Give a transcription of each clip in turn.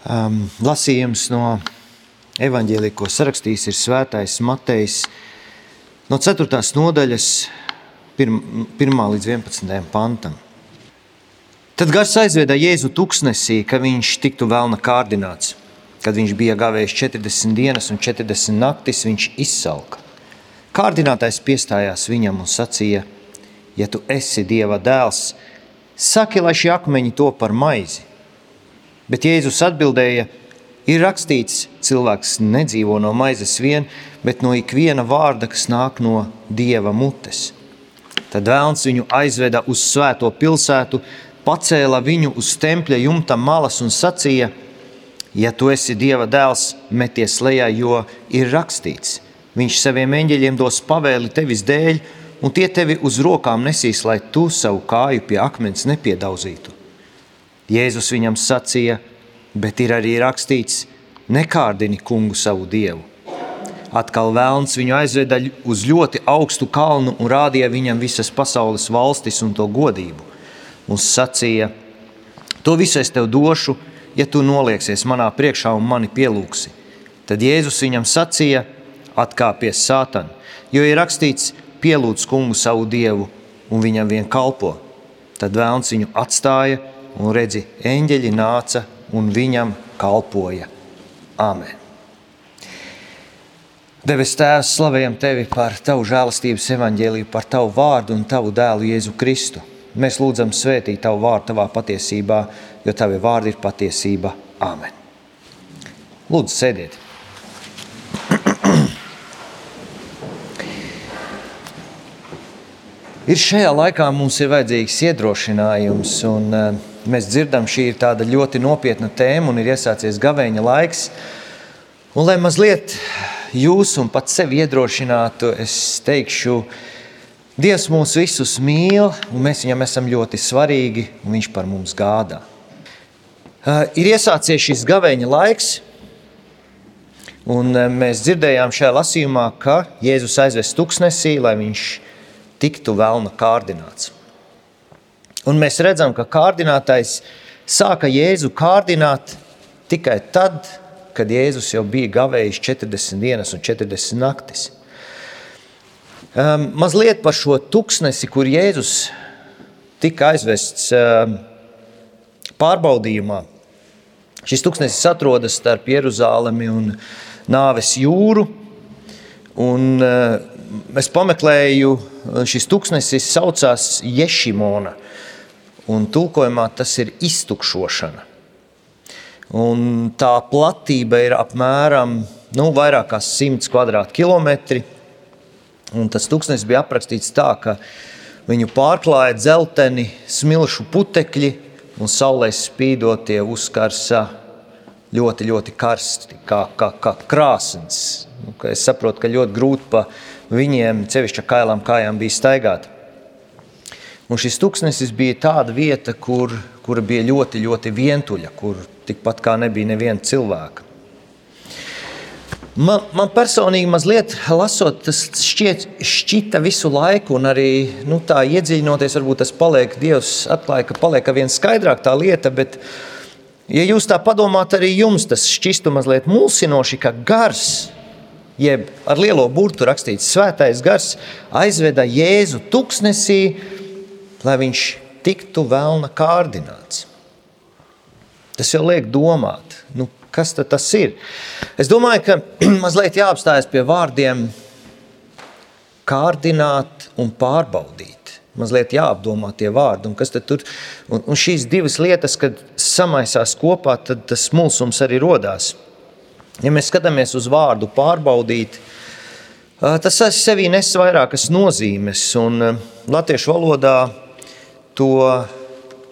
Um, lasījums no evaņģēlī, ko sarakstījis ir Svētais Matejs no 4. nodaļas, 1. līdz 11. pantam. Tad gars aizveda Jēzu tuksnesī, ka viņš tiktu vēlna kārdināts. Kad viņš bija gavējis 40 dienas un 40 naktis, viņš izsalka. Kārdinātais piestājās viņam un sacīja: Ja tu esi Dieva dēls, saki, lai šie akmeņi to par maizi. Bet Jēzus atbildēja: Ir rakstīts, cilvēks nedzīvo no maizes vien, bet no ikviena vārda, kas nāk no dieva mutes. Tad vēlns viņu aizveda uz svēto pilsētu, pacēla viņu uz tempļa jumta malas un sacīja: Ja tu esi dieva dēls, meties lejā, jo ir rakstīts, viņš saviem eņģeļiem dos pavēli tevis dēļ, un tie tevi uz rokām nesīs, lai tu savu kāju pie akmens nepiedauzītu. Jēzus viņam sacīja, bet ir arī rakstīts: nekārdini kungu savu dievu. Atkal vēlns viņu aizveda uz ļoti augstu kalnu un rādīja viņam visas pasaules valstis un to godību. Un sacīja: To visu es tev došu, ja tu nolieksies manā priekšā un mani pielūgsi. Tad Jēzus viņam sacīja: Atkāpies, Sātan, jo ir rakstīts: Pielūdz kungu savu dievu un viņam vien kalpo. Tad vēlns viņu atstāja un redzi, eņģeļi nāca un viņam kalpoja. Āmen! Devis Tēvs, slavējam Tevi par Tavu žēlastības evaņģēliju, par Tavu vārdu un Tavu dēlu Jēzu Kristu. Mēs lūdzam svētīt Tavu vārdu Tavā patiesībā, jo Tavi vārdi ir patiesība. Āmen! Lūdzu, sēdiet! Ir šajā laikā mums ir vajadzīgs iedrošinājums, un uh, mēs dzirdam, šī ir tāda ļoti nopietna tēma un ir iesācies gavēņa laiks. Un, lai mazliet jūs un pat sevi iedrošinātu, es teikšu, Dievs mūs visus mīl, un mēs viņam esam ļoti svarīgi, un Viņš par mums gādā. Ir iesācies šis gavēņa laiks, un mēs dzirdējām šajā lasījumā, ka Jēzus aizvest tuksnesī, lai viņš tiktu vēlna kārdināts. Un mēs redzam, ka kārdinātais sāka Jēzu kārdināt tikai tad, kad Jēzus jau bija gavējis 40 dienas un 40 naktis. Um, mazliet par šo tuksnesi, kur Jēzus tika aizvests um, pārbaudījumā. Šis tuksnesis atrodas starp Jeruzalemi un Nāves jūru. Un, uh, es pameklēju, šis tūkstnesis saucās Ješimona, un tulkojumā tas ir iztukšošana. Un tā platība ir apmēram nu, vairāk kā 100 km2. Tas tūkstnesis bija aprakstīts tā, ka viņu pārklāja dzelteni, smilšu putekļi un saulē spīdot tie uzkarsa ļoti, ļoti karsti, kā, kā, kā krāsns. Nu, es saprotu, ka ļoti grūti pa viņiem, cevišķi kailām kājām, bija staigāt. Un šis tūkstnesis bija tāda vieta, kur, kur bija ļoti, ļoti vientuļa, kur tikpat kā nebija neviena cilvēka. Man, man personīgi, mazliet lasot, tas šķiet, šķita visu laiku, un arī nu, tā iedziļinoties, varbūt tas paliek, Dievs atklāja, ka paliek vien skaidrāk tā lieta, bet, ja jūs tā padomājat, arī jums tas šķistu mazliet mulsinoši, ka gars jeb ar lielo burtu rakstīts Svētais gars, aizveda Jēzu tuksnesī, lai viņš tiktu vēlna kārdināts. Tas jau liek domāt, nu, kas tas ir. Es domāju, ka mazliet jāapstājas pie vārdiem kārdināt un pārbaudīt. Mazliet jāapdomā tie vārdi, un kas tur un, un šīs divas lietas, kad samaisās kopā, tad tas mulsums arī rodās. Ja mēs skatāmies uz vārdu pārbaudīt, tas sevī nes vairākas nozīmes, un latviešu valodā to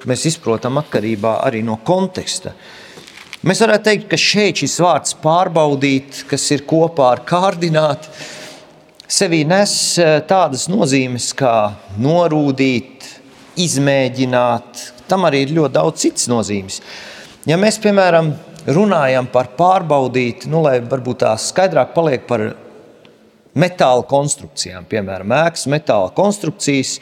mēs izprotam atkarībā arī no konteksta. Mēs varētu teikt, ka šeit šis vārds pārbaudīt, kas ir kopā ar kārdināt, sevī nes tādas nozīmes kā norūdīt, izmēģināt. Tam arī ir ļoti daudz citas nozīmes. Ja mēs, piemēram, runājam par pārbaudīt, nu, lai varbūt tā skaidrāk paliek par metāla konstrukcijām, piemēram, ēkas metāla konstrukcijas,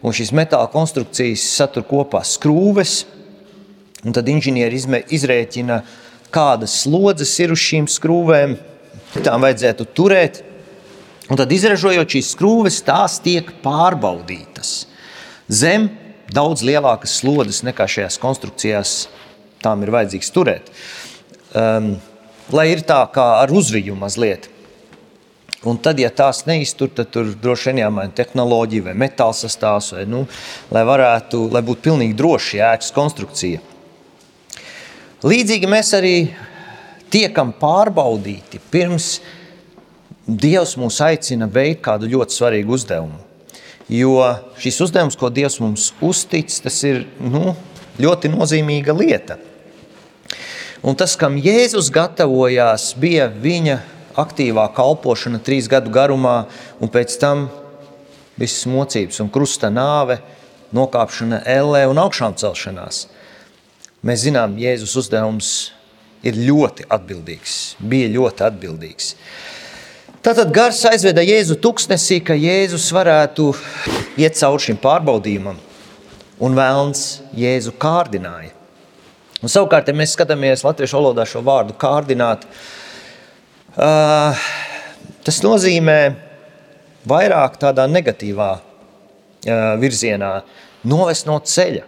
un šīs metāla konstrukcijas satur kopā skrūves, un tad inženieri izrēķina kādas slodzes ir uz šīm skrūvēm, tām vajadzētu turēt. Un tad, izražojot šīs skrūves, tās tiek pārbaudītas. Zem daudz lielākas slodzes nekā šajās konstrukcijās tām ir vajadzīgs turēt. Um, lai ir tā kā ar uzviju mazliet. Un tad, ja tās neiztur, tad tur droši vien jāmaina tehnoloģija vai metāla sastāvs, vai, nu, lai, varētu, lai būtu pilnīgi droši ēkas konstrukcija. Līdzīgi mēs arī tiekam pārbaudīti pirms Dievs mūs aicina veikt kādu ļoti svarīgu uzdevumu. Jo šis uzdevums, ko Dievs mums uztic, tas ir nu, ļoti nozīmīga lieta. Un tas, kam Jēzus gatavojās, bija viņa aktīvā kalpošana trīs gadu garumā, un pēc tam visas mocības un krusta nāve, nokāpšana ellē un augšām celšanās. Mēs zinām, Jēzus uzdevums ir ļoti atbildīgs, bija ļoti atbildīgs. Tātad gars aizveda Jēzu tuksnesī, ka Jēzus varētu iet cauri šim pārbaudījumam, un vēlns Jēzu kārdināja. Un savukārt, ja mēs skatāmies latviešu valodā šo vārdu kārdināt, uh, tas nozīmē vairāk tādā negatīvā uh, virzienā, novest no ceļa,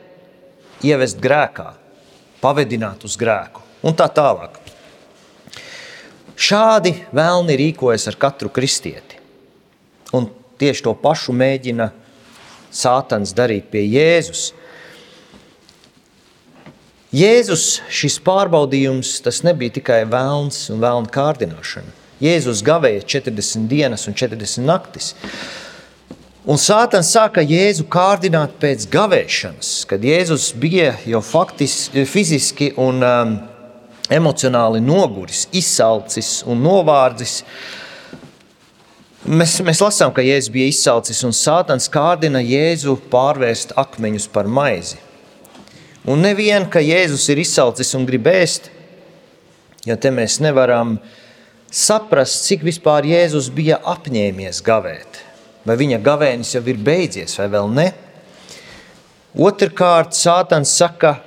ievest grēkā, pavedināt uz grēku un tā tālāk. Šādi vēlni rīkojas ar katru kristieti. Un tieši to pašu mēģina Sātans darīt pie Jēzus. Jēzus šis pārbaudījums tas nebija tikai vēlns un vēlna kārdināšana. Jēzus gavēja 40 dienas un 40 naktis. Un Sātans sāka Jēzu kārdināt pēc gavēšanas, kad Jēzus bija jau faktiski, fiziski un um, emocionāli noguris, izsalcis un novārdzis. Mēs, mēs lasām, ka Jēzus bija izsalcis un Sātans kārdina Jēzu pārvērst akmeņus par maizi. Un nevien, ka Jēzus ir izsalcis un grib ēst, jo te mēs nevaram saprast, cik vispār Jēzus bija apņēmies gavēt. Vai viņa gavēnis jau ir beidzies, vai vēl ne? Otrkārt, Sātans saka,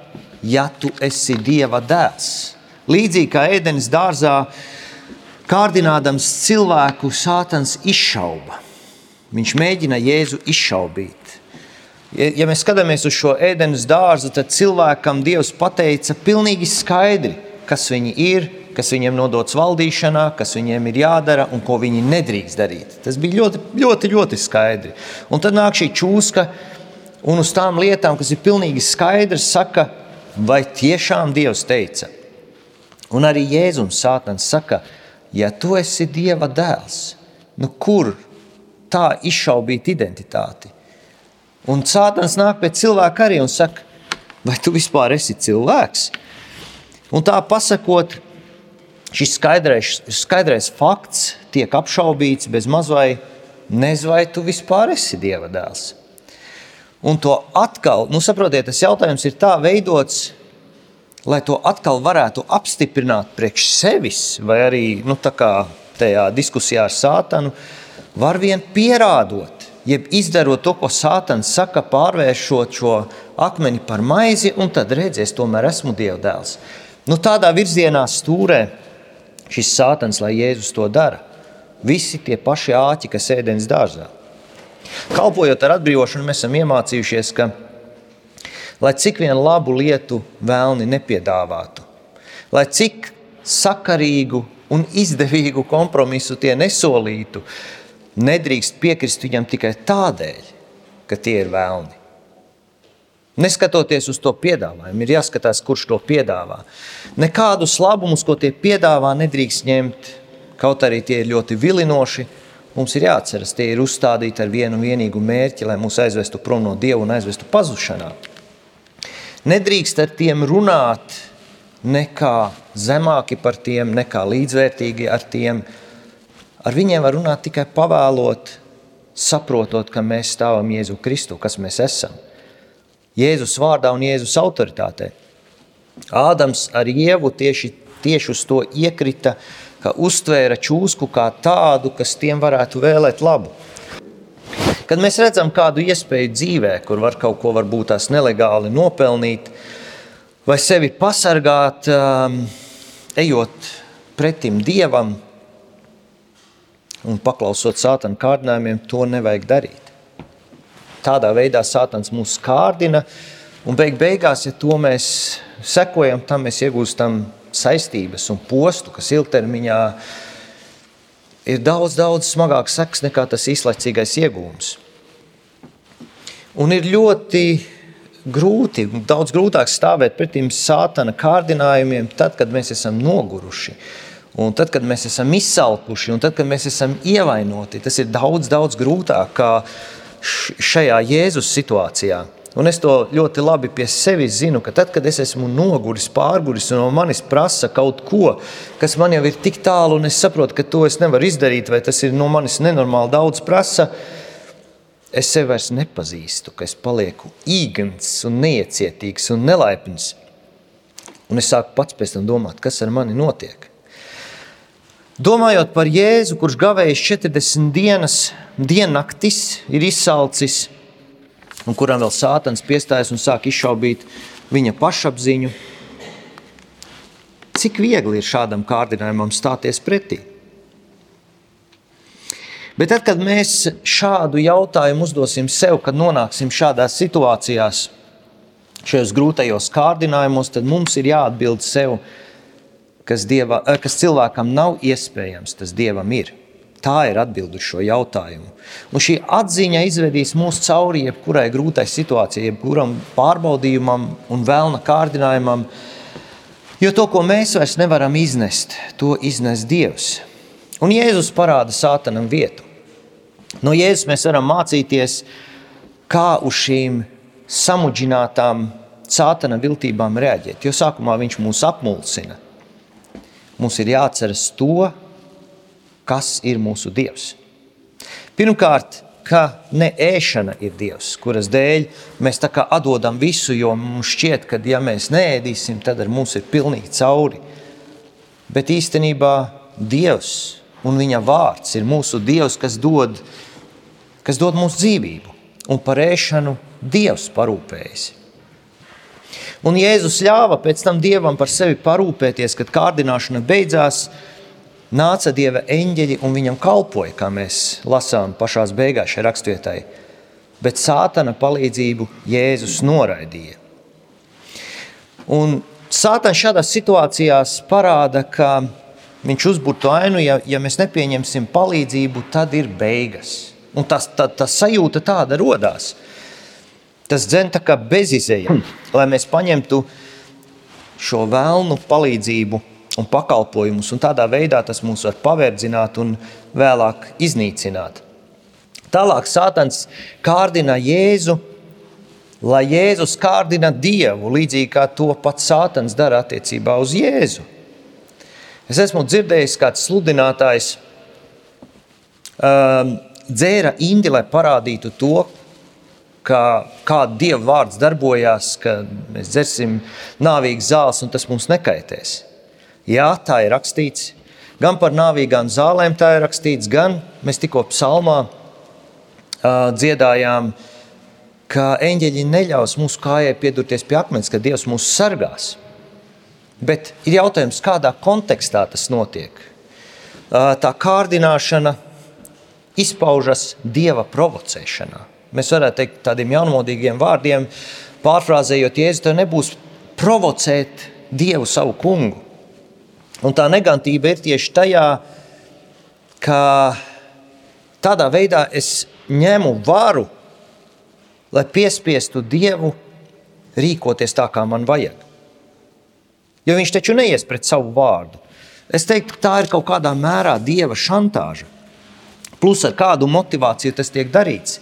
ja tu esi Dieva dēls. Līdzīgi kā ēdenes dārzā, kārdinādams cilvēku, Sātans izšauba. Viņš mēģina Jēzu izšaubīt. Ja, mēs skatāmies uz šo ēdienas dārzu, tad cilvēkam Dievs pateica pilnīgi skaidri, kas viņi ir, kas viņiem nodots valdīšanā, kas viņiem ir jādara un ko viņi nedrīkst darīt. Tas bija ļoti, ļoti, ļoti skaidri. Un tad nāk šī čūska un uz tām lietām, kas ir pilnīgi skaidrs, saka, vai tiešām Dievs teica. Un arī Jēzus Sātans saka, ja tu esi Dieva dēls, nu kur tā izšaubīt identitāti? Un Sātans nāk pie cilvēka arī un saka, vai tu vispār esi cilvēks? Un tā pasakot, šis skaidrais, skaidrais fakts tiek apšaubīts bez mazvai, nezinu, vai tu vispār esi Dieva dēls. Un to atkal, nu saprotiet, tas jautājums ir tā veidots, lai to atkal varētu apstiprināt priekš sevis, vai arī nu, tajā diskusijā ar Sātanu, var vien pierādot, jeb izdarot to, ko Sātans saka, pārvēršot šo akmeni par maizi, un tad redzēs, tomēr esmu Dieva dēls. Nu, tādā virzienā stūrē šis Sātans, lai Jēzus to dara. Visi tie paši āķi, kas ēdienas dārzā. Kalpojot ar atbrīvošanu, mēs esam iemācījušies, ka, lai cik vien labu lietu vēlni nepiedāvātu, lai cik sakarīgu un izdevīgu kompromisu tie nesolītu, nedrīkst piekrist viņam tikai tādēļ, ka tie ir vēlni. Neskatoties uz to piedāvājumu, ir jāskatās, kurš to piedāvā. Nekādus labumus, ko tie piedāvā, nedrīkst ņemt, kaut arī tie ir ļoti vilinoši. Mums ir jāatceras, tie ir uzstādīti ar vienu vienīgu mērķi, lai mūs aizvestu prom no Dieva un aizvestu pazušanā. Nedrīkst ar tiem runāt nekā zemāki par tiem, nekā līdzvērtīgi ar tiem, Ar viņiem var runāt tikai pavēlot, saprotot, ka mēs stāvam Jēzu Kristu, kas mēs esam. Jēzus vārdā un Jēzus autoritātē. Ādams ar Ievu tieši, tieši uz to iekrita, ka uztvēra čūsku kā tādu, kas tiem varētu vēlēt labu. Kad mēs redzam kādu iespēju dzīvē, kur var kaut ko varbūt tās nelegāli nopelnīt, vai sevi pasargāt, um, ejot pretim dievam un paklausot sātana kārdinājumiem, to nevajag darīt. Tādā veidā sātans mūs kārdina, un beig beigās, ja to mēs sekojam, tam mēs iegūstam saistības un postu, kas ilgtermiņā ir daudz, daudz smagāks seks nekā tas īslaicīgais iegūms. Un ir ļoti grūti, daudz grūtāk stāvēt pretim sātana kārdinājumiem, tad, kad mēs esam noguruši. Un tad, kad mēs esam izsalkuši, un tad, kad mēs esam ievainoti, tas ir daudz, daudz grūtāk kā šajā Jēzus situācijā. Un es to ļoti labi pie sevis zinu, ka tad, kad es esmu noguris, pārguris un no manis prasa kaut ko, kas man jau ir tik tālu, un es saprotu, ka to es nevaru izdarīt, vai tas ir no manis nenormāli daudz prasa, es sevi vairs nepazīstu, ka es palieku īgans un neiecietīgs un nelaipns. Un es sāku pats pēc tam domāt, kas ar mani notiek. Domājot par Jēzu, kurš gavējis 40 dienas, diennaktis, ir izsalcis, un kuram vēl sātans piestājas un sāk izšaubīt viņa pašapziņu, cik viegli ir šādam kārdinājumam stāties pretī? Bet tad, kad mēs šādu jautājumu uzdosim sev, kad nonāksim šādās situācijās, šajos grūtajos kārdinājumos, tad mums ir jāatbild sev, kas, dieva, eh, kas cilvēkam nav iespējams, tas dievam ir. Tā ir atbilde uz šo jautājumu. Un šī atziņa izvedīs mūs cauri jebkurai grūtai situācijai, jebkuram pārbaudījumam un vēlna kārdinājumam. Jo to, ko mēs vairs nevaram iznest, to iznes Dievs. Un Jēzus parāda sātanam vietu. No Jēzus mēs varam mācīties, kā uz šīm samudžinātām sātana viltībām reaģēt. Jo sākumā viņš mūs apmulsina. Mums ir jāatceras to, kas ir mūsu Dievs. Pirmkārt, ka ne ēšana ir Dievs, kuras dēļ mēs tā kā atdodam visu, jo mums šķiet, ka ja mēs neēdīsim, tad ar mums ir pilnīgi cauri. Bet īstenībā Dievs un viņa vārds ir mūsu Dievs, kas dod, kas dod mums dzīvību. Un par ēšanu Dievs parūpējas. Un Jēzus ļāva pēc tam Dievam par sevi parūpēties, kad kārdināšana beidzās, nāca Dieva eņģeļi un viņam kalpoja, kā mēs lasām pašā beigās šai raksturvietai. Bet sātana palīdzību Jēzus noraidīja. Un sātana šādās situācijās parāda, ka viņš uzbūr to ainu, ja, ja mēs nepieņemsim palīdzību, tad ir beigas. Un tas, tā, tā sajūta tāda radās. Tas dzen tā kā bezizēja, lai mēs paņemtu šo vēlnu palīdzību un pakalpojumus, un tādā veidā tas mūs var paverdzināt un vēlāk iznīcināt. Tālāk Sātans kārdina Jēzu, lai Jēzus kārdina Dievu, līdzīgi kā to pats Sātans dara attiecībā uz Jēzu. Es esmu dzirdējis, kāds sludinātājs um, dzēra indi, lai parādītu to, kā, kā Dieva vārds darbojās, ka mēs dzersim nāvīgas zāles un tas mums nekaitēs. Jā, tā ir rakstīts. Gan par nāvīgām zālēm tā ir rakstīts, gan mēs tikko psalmā uh, dziedājām, ka eņģeļi neļaus mūsu kājai piedurties pie akmens, ka Dievs mūs sargās. Bet ir jautājums, kādā kontekstā tas notiek. Tā kārdināšana izpaužas dieva provocēšanā. Mēs varētu teikt tādiem jaunmodīgiem vārdiem, pārfrāzējot, Jēzus, tev nebūs provocēt dievu savu kungu. Un tā negantība ir tieši tajā, ka tādā veidā es ņemu varu, lai piespiestu dievu rīkoties tā, kā man vajag. Jo viņš taču neies pret savu vārdu. Es teiktu, tā ir kaut kādā mērā dieva šantāža. Plus ar kādu motivāciju tas tiek darīts,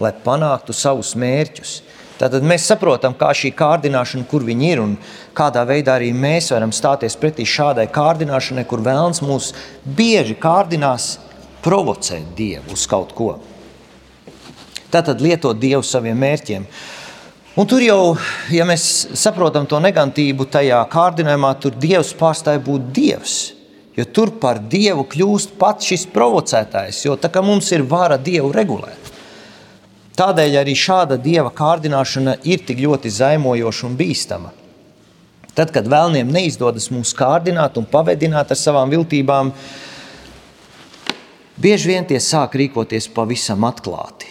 lai panāktu savus mērķus. Tātad mēs saprotam, kā šī kārdināšana, kur viņi ir un kādā veidā arī mēs varam stāties pretī šādai kārdināšanai, kur vēlams mūs bieži kārdinās provocēt Dievu uz kaut ko. Tātad lietot Dievu saviem mērķiem. Un tur jau, ja mēs saprotam to negantību tajā kārdinājumā, tur Dievs pārstāja būt Dievs. Jo tur par Dievu kļūst pats šis provocētājs, jo tā kā mums ir vara Dievu regulēt. Tādēļ arī šāda Dieva kārdināšana ir tik ļoti zaimojoša un bīstama. Tad, kad vēlniem neizdodas mūs kārdināt un pavedināt ar savām viltībām, bieži vien tie sāk rīkoties pavisam atklāti.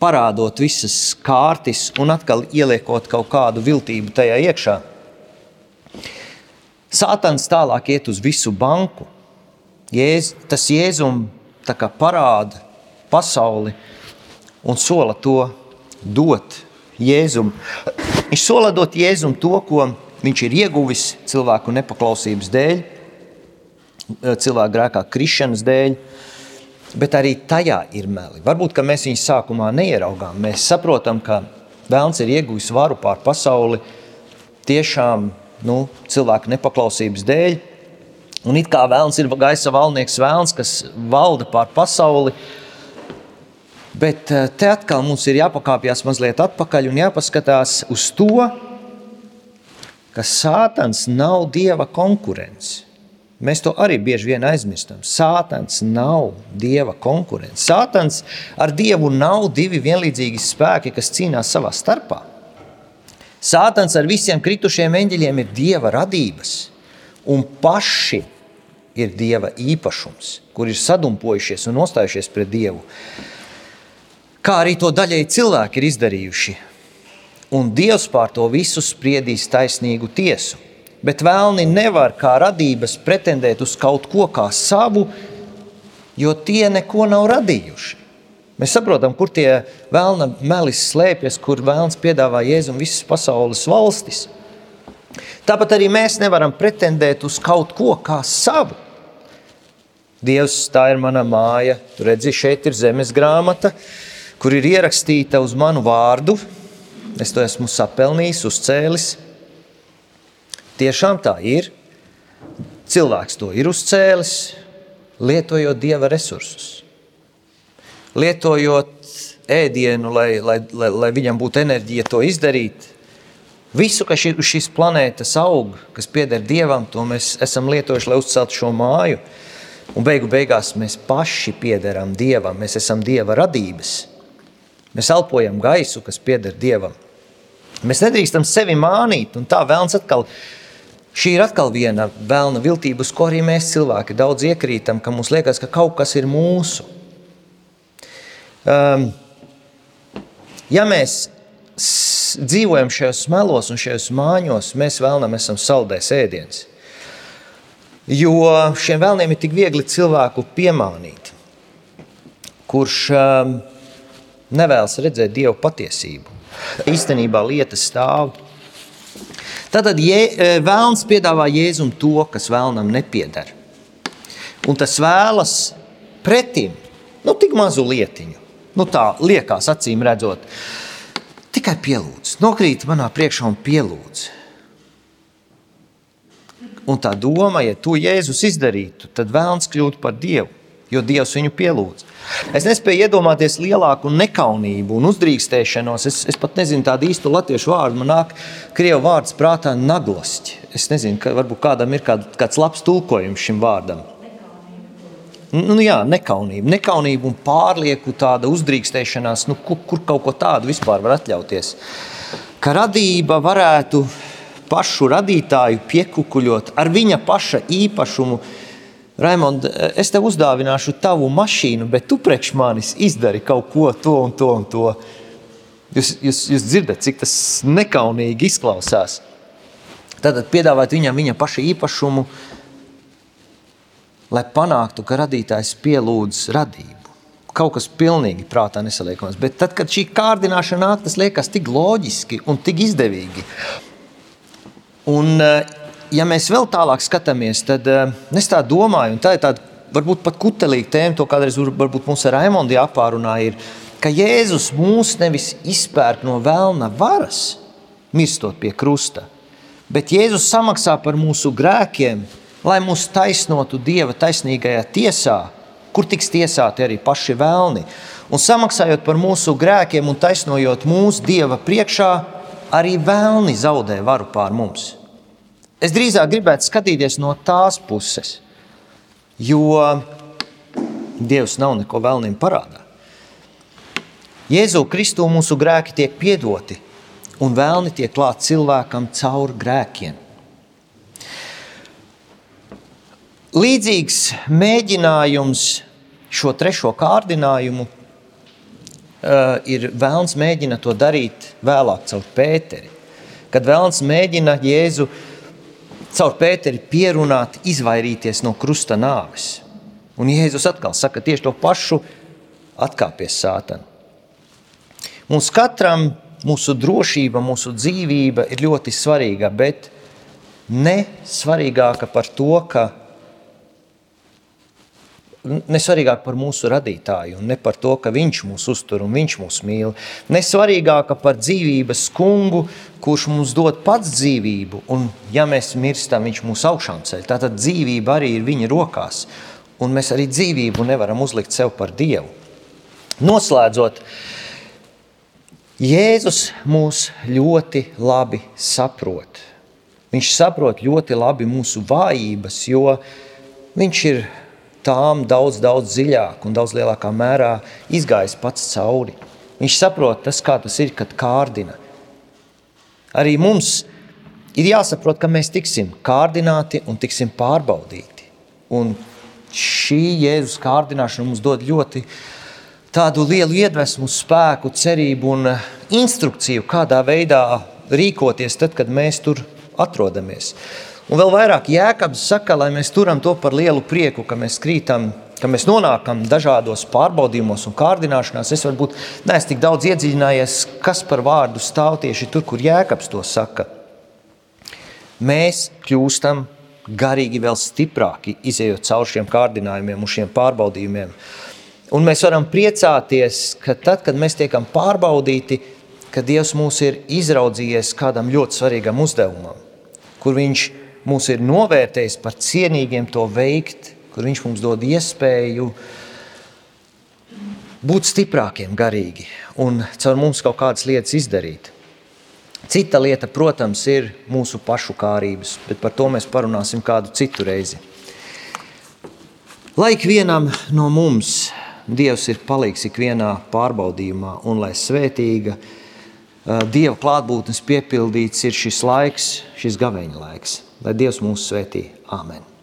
Parādot visas kārtas un atkal ieliekot kaut kādu viltību tajā iekšā. Sātans tālāk iet uz visu banku. Jēz, tas Jēzum parāda pasauli un sola to dot Jēzum. Viņš sola dot Jēzum to, ko viņš ir ieguvis cilvēku nepaklausības dēļ, cilvēku grēkā krišanas dēļ, bet arī tajā ir meli. Varbūt mēs viņu sākumā neieraugām. Mēs saprotam, ka Vēlns ir ieguvis varu pār pasauli tiešām nu, cilvēku nepaklausības dēļ. Un it kā vēlams ir gaisa valnieks, vēlams, kas valda pār pasauli. Bet eh, te atkal mums ir jāpakāpjas mazliet atpakaļ un jāpaskatās uz to, ka Sātans nav dieva konkurence. Mēs to arī bieži vien aizmirstam. Sātans nav dieva konkurence. Sātans ar dievu nav divi vienlīdzīgi spēki, kas cīnās savā starpā. Sātans ar visiem kritušiem eņģeļiem ir dieva radības, un paši ir dieva īpašums, kur ir sadumpojušies un nostājušies pret dievu. Kā arī to daļēji cilvēki ir izdarījuši. Un Dievs pār to visu spriedīs taisnīgu tiesu. Bet vēlni nevar kā radības pretendēt uz kaut ko kā savu, jo tie neko nav radījuši. Mēs saprotam, kur tie vēlna melis slēpjas, kur vēlns piedāvā Jēzum visas pasaules valstis. Tāpat arī mēs nevaram pretendēt uz kaut ko kā savu. Dievs, tā ir mana māja. Tur redzi, šeit ir zemes grāmata, kur ir ierakstīta uz manu vārdu. Es to esmu sapelnījis, uzcēlis. Tiešām tā ir. Cilvēks to ir uzcēlis, lietojot dieva resursus lietojot ēdienu, lai, lai, lai, lai viņam būtu enerģija to izdarīt. Visu, kas uz šīs planētas aug, kas pieder dievam, to mēs esam lietojuši, lai uzceltu šo māju. Un beigu beigās mēs paši piederam dievam, mēs esam dieva radības. Mēs elpojam gaisu, kas pieder dievam. Mēs nedrīkstam sevi mānīt, un tā vēlams atkal. Šī ir atkal viena vēlna viltība, uz ko arī mēs cilvēki daudz iekrītam, ka mums liekas, ka kaut kas ir mūsu. Um, ja mēs dzīvojam šajos melos un šajos māņos, mēs vēlamies esam saldēs ēdiens. Jo šiem vēlniem ir tik viegli cilvēku piemānīt, kurš um, nevēlas redzēt dievu patiesību. Īstenībā lietas stāv. Tātad jē, e, vēlns piedāvā Jēzum to, kas vēlnam nepieder. Un tas vēlas pretim nu, tik mazu lietiņu nu, tā liekas, acīm redzot. Tikai pielūdz, nokrīt manā priekšā un pielūdz. Un tā doma, ja to Jēzus izdarītu, tad vēlams kļūt par Dievu, jo Dievs viņu pielūdz. Es nespēju iedomāties lielāku nekaunību un uzdrīkstēšanos. Es, es pat nezinu tādu īstu latviešu vārdu. Man nāk krievu vārds prātā naglosti. Es nezinu, ka varbūt kādam ir kād, kāds labs tulkojums šim vārdam. Nu, jā, nekaunība, nekaunība un pārlieku tāda uzdrīkstēšanās, nu, kur, kur kaut ko tādu vispār var atļauties. Ka radība varētu pašu radītāju piekukuļot ar viņa paša īpašumu. Raimond, es tev uzdāvināšu tavu mašīnu, bet tu priekš manis izdari kaut ko to un to un to. Jūs, jūs, jūs dzirdat, cik tas nekaunīgi izklausās. Tad piedāvāt viņam viņa paša īpašumu, lai panāktu, ka radītājs pielūdz radību. Kaut kas pilnīgi prātā nesaliekams. Bet tad, kad šī kārdināšana nāk, tas liekas tik loģiski un tik izdevīgi. Un, eh, ja mēs vēl tālāk skatāmies, tad eh, es tā domāju, un tā ir tāda varbūt pat kutelīga tēma, to kādreiz varbūt mums ar Raimondu jāpārunā, ir, ka Jēzus mūs nevis izpērk no vēlna varas, mirstot pie krusta, bet Jēzus samaksā par mūsu grēkiem, lai mūs taisnotu Dieva taisnīgajā tiesā, kur tiks tiesāti arī paši vēlni. Un samaksājot par mūsu grēkiem un taisnojot mūsu Dieva priekšā, arī vēlni zaudē varu pār mums. Es drīzāk gribētu skatīties no tās puses, jo Dievs nav neko vēlniem parādā. Jēzu Kristu mūsu grēki tiek piedoti, un vēlni tiek klāti cilvēkam caur grēkiem. Līdzīgs mēģinājums šo trešo kārdinājumu uh, ir vēlns mēģina to darīt vēlāk caur Pēteri. Kad vēlns mēģina Jēzu caur Pēteri pierunāt, izvairīties no krusta nāves. Un Jēzus atkal saka tieši to pašu, atkāpies sātanu. Mums katram mūsu drošība, mūsu dzīvība ir ļoti svarīga, bet ne svarīgāka par to, ka nesvarīgāk par mūsu radītāju, ne par to, ka viņš mūs uztur un viņš mūs mīl. Nesvarīgāka par dzīvības kungu, kurš mums dod pats dzīvību, un ja mēs mirstam, viņš mūs augšām ceļ. Tātad dzīvība arī ir viņa rokās, un mēs arī dzīvību nevaram uzlikt sev par Dievu. Noslēdzot, Jēzus mūs ļoti labi saprot. Viņš saprot ļoti labi mūsu vājības, jo viņš ir tām daudz, daudz dziļāk un daudz lielākā mērā izgājis pats cauri. Viņš saprot tas, kā tas ir, kad kārdina. Arī mums ir jāsaprot, ka mēs tiksim kārdināti un tiksim pārbaudīti. Un šī Jēzus kārdināšana mums dod ļoti tādu lielu iedvesmu, spēku, cerību un instrukciju, kādā veidā rīkoties tad, kad mēs tur atrodamies. Un vēl vairāk jēkabs saka, lai mēs turam to par lielu prieku, ka mēs krītam, ka mēs nonākam dažādos pārbaudījumos un kārdināšanās. Es varbūt neesmu tik daudz iedziļinājies, kas par vārdu stāv tieši tur, kur jēkabs to saka. Mēs kļūstam garīgi vēl stiprāki, izējot cauri šiem kārdinājumiem un šiem pārbaudījumiem. Un mēs varam priecāties, ka tad, kad mēs tiekam pārbaudīti, ka Dievs mūs ir izraudzījies kādam ļoti svarīgam uzdevumam, kur Viņš ir mūs ir novērtējis par cienīgiem to veikt, kur viņš mums dod iespēju būt stiprākiem garīgi un caur mums kaut kādas lietas izdarīt. Cita lieta, protams, ir mūsu pašu kārības, bet par to mēs parunāsim kādu citu reizi. Lai ikvienam no mums Dievs ir palīgs ikvienā pārbaudījumā, un lai svētīga Dieva klātbūtnes piepildīts ir šis laiks, šis gaveņa laiks. Lai Dievs mūs svētī. Āmen!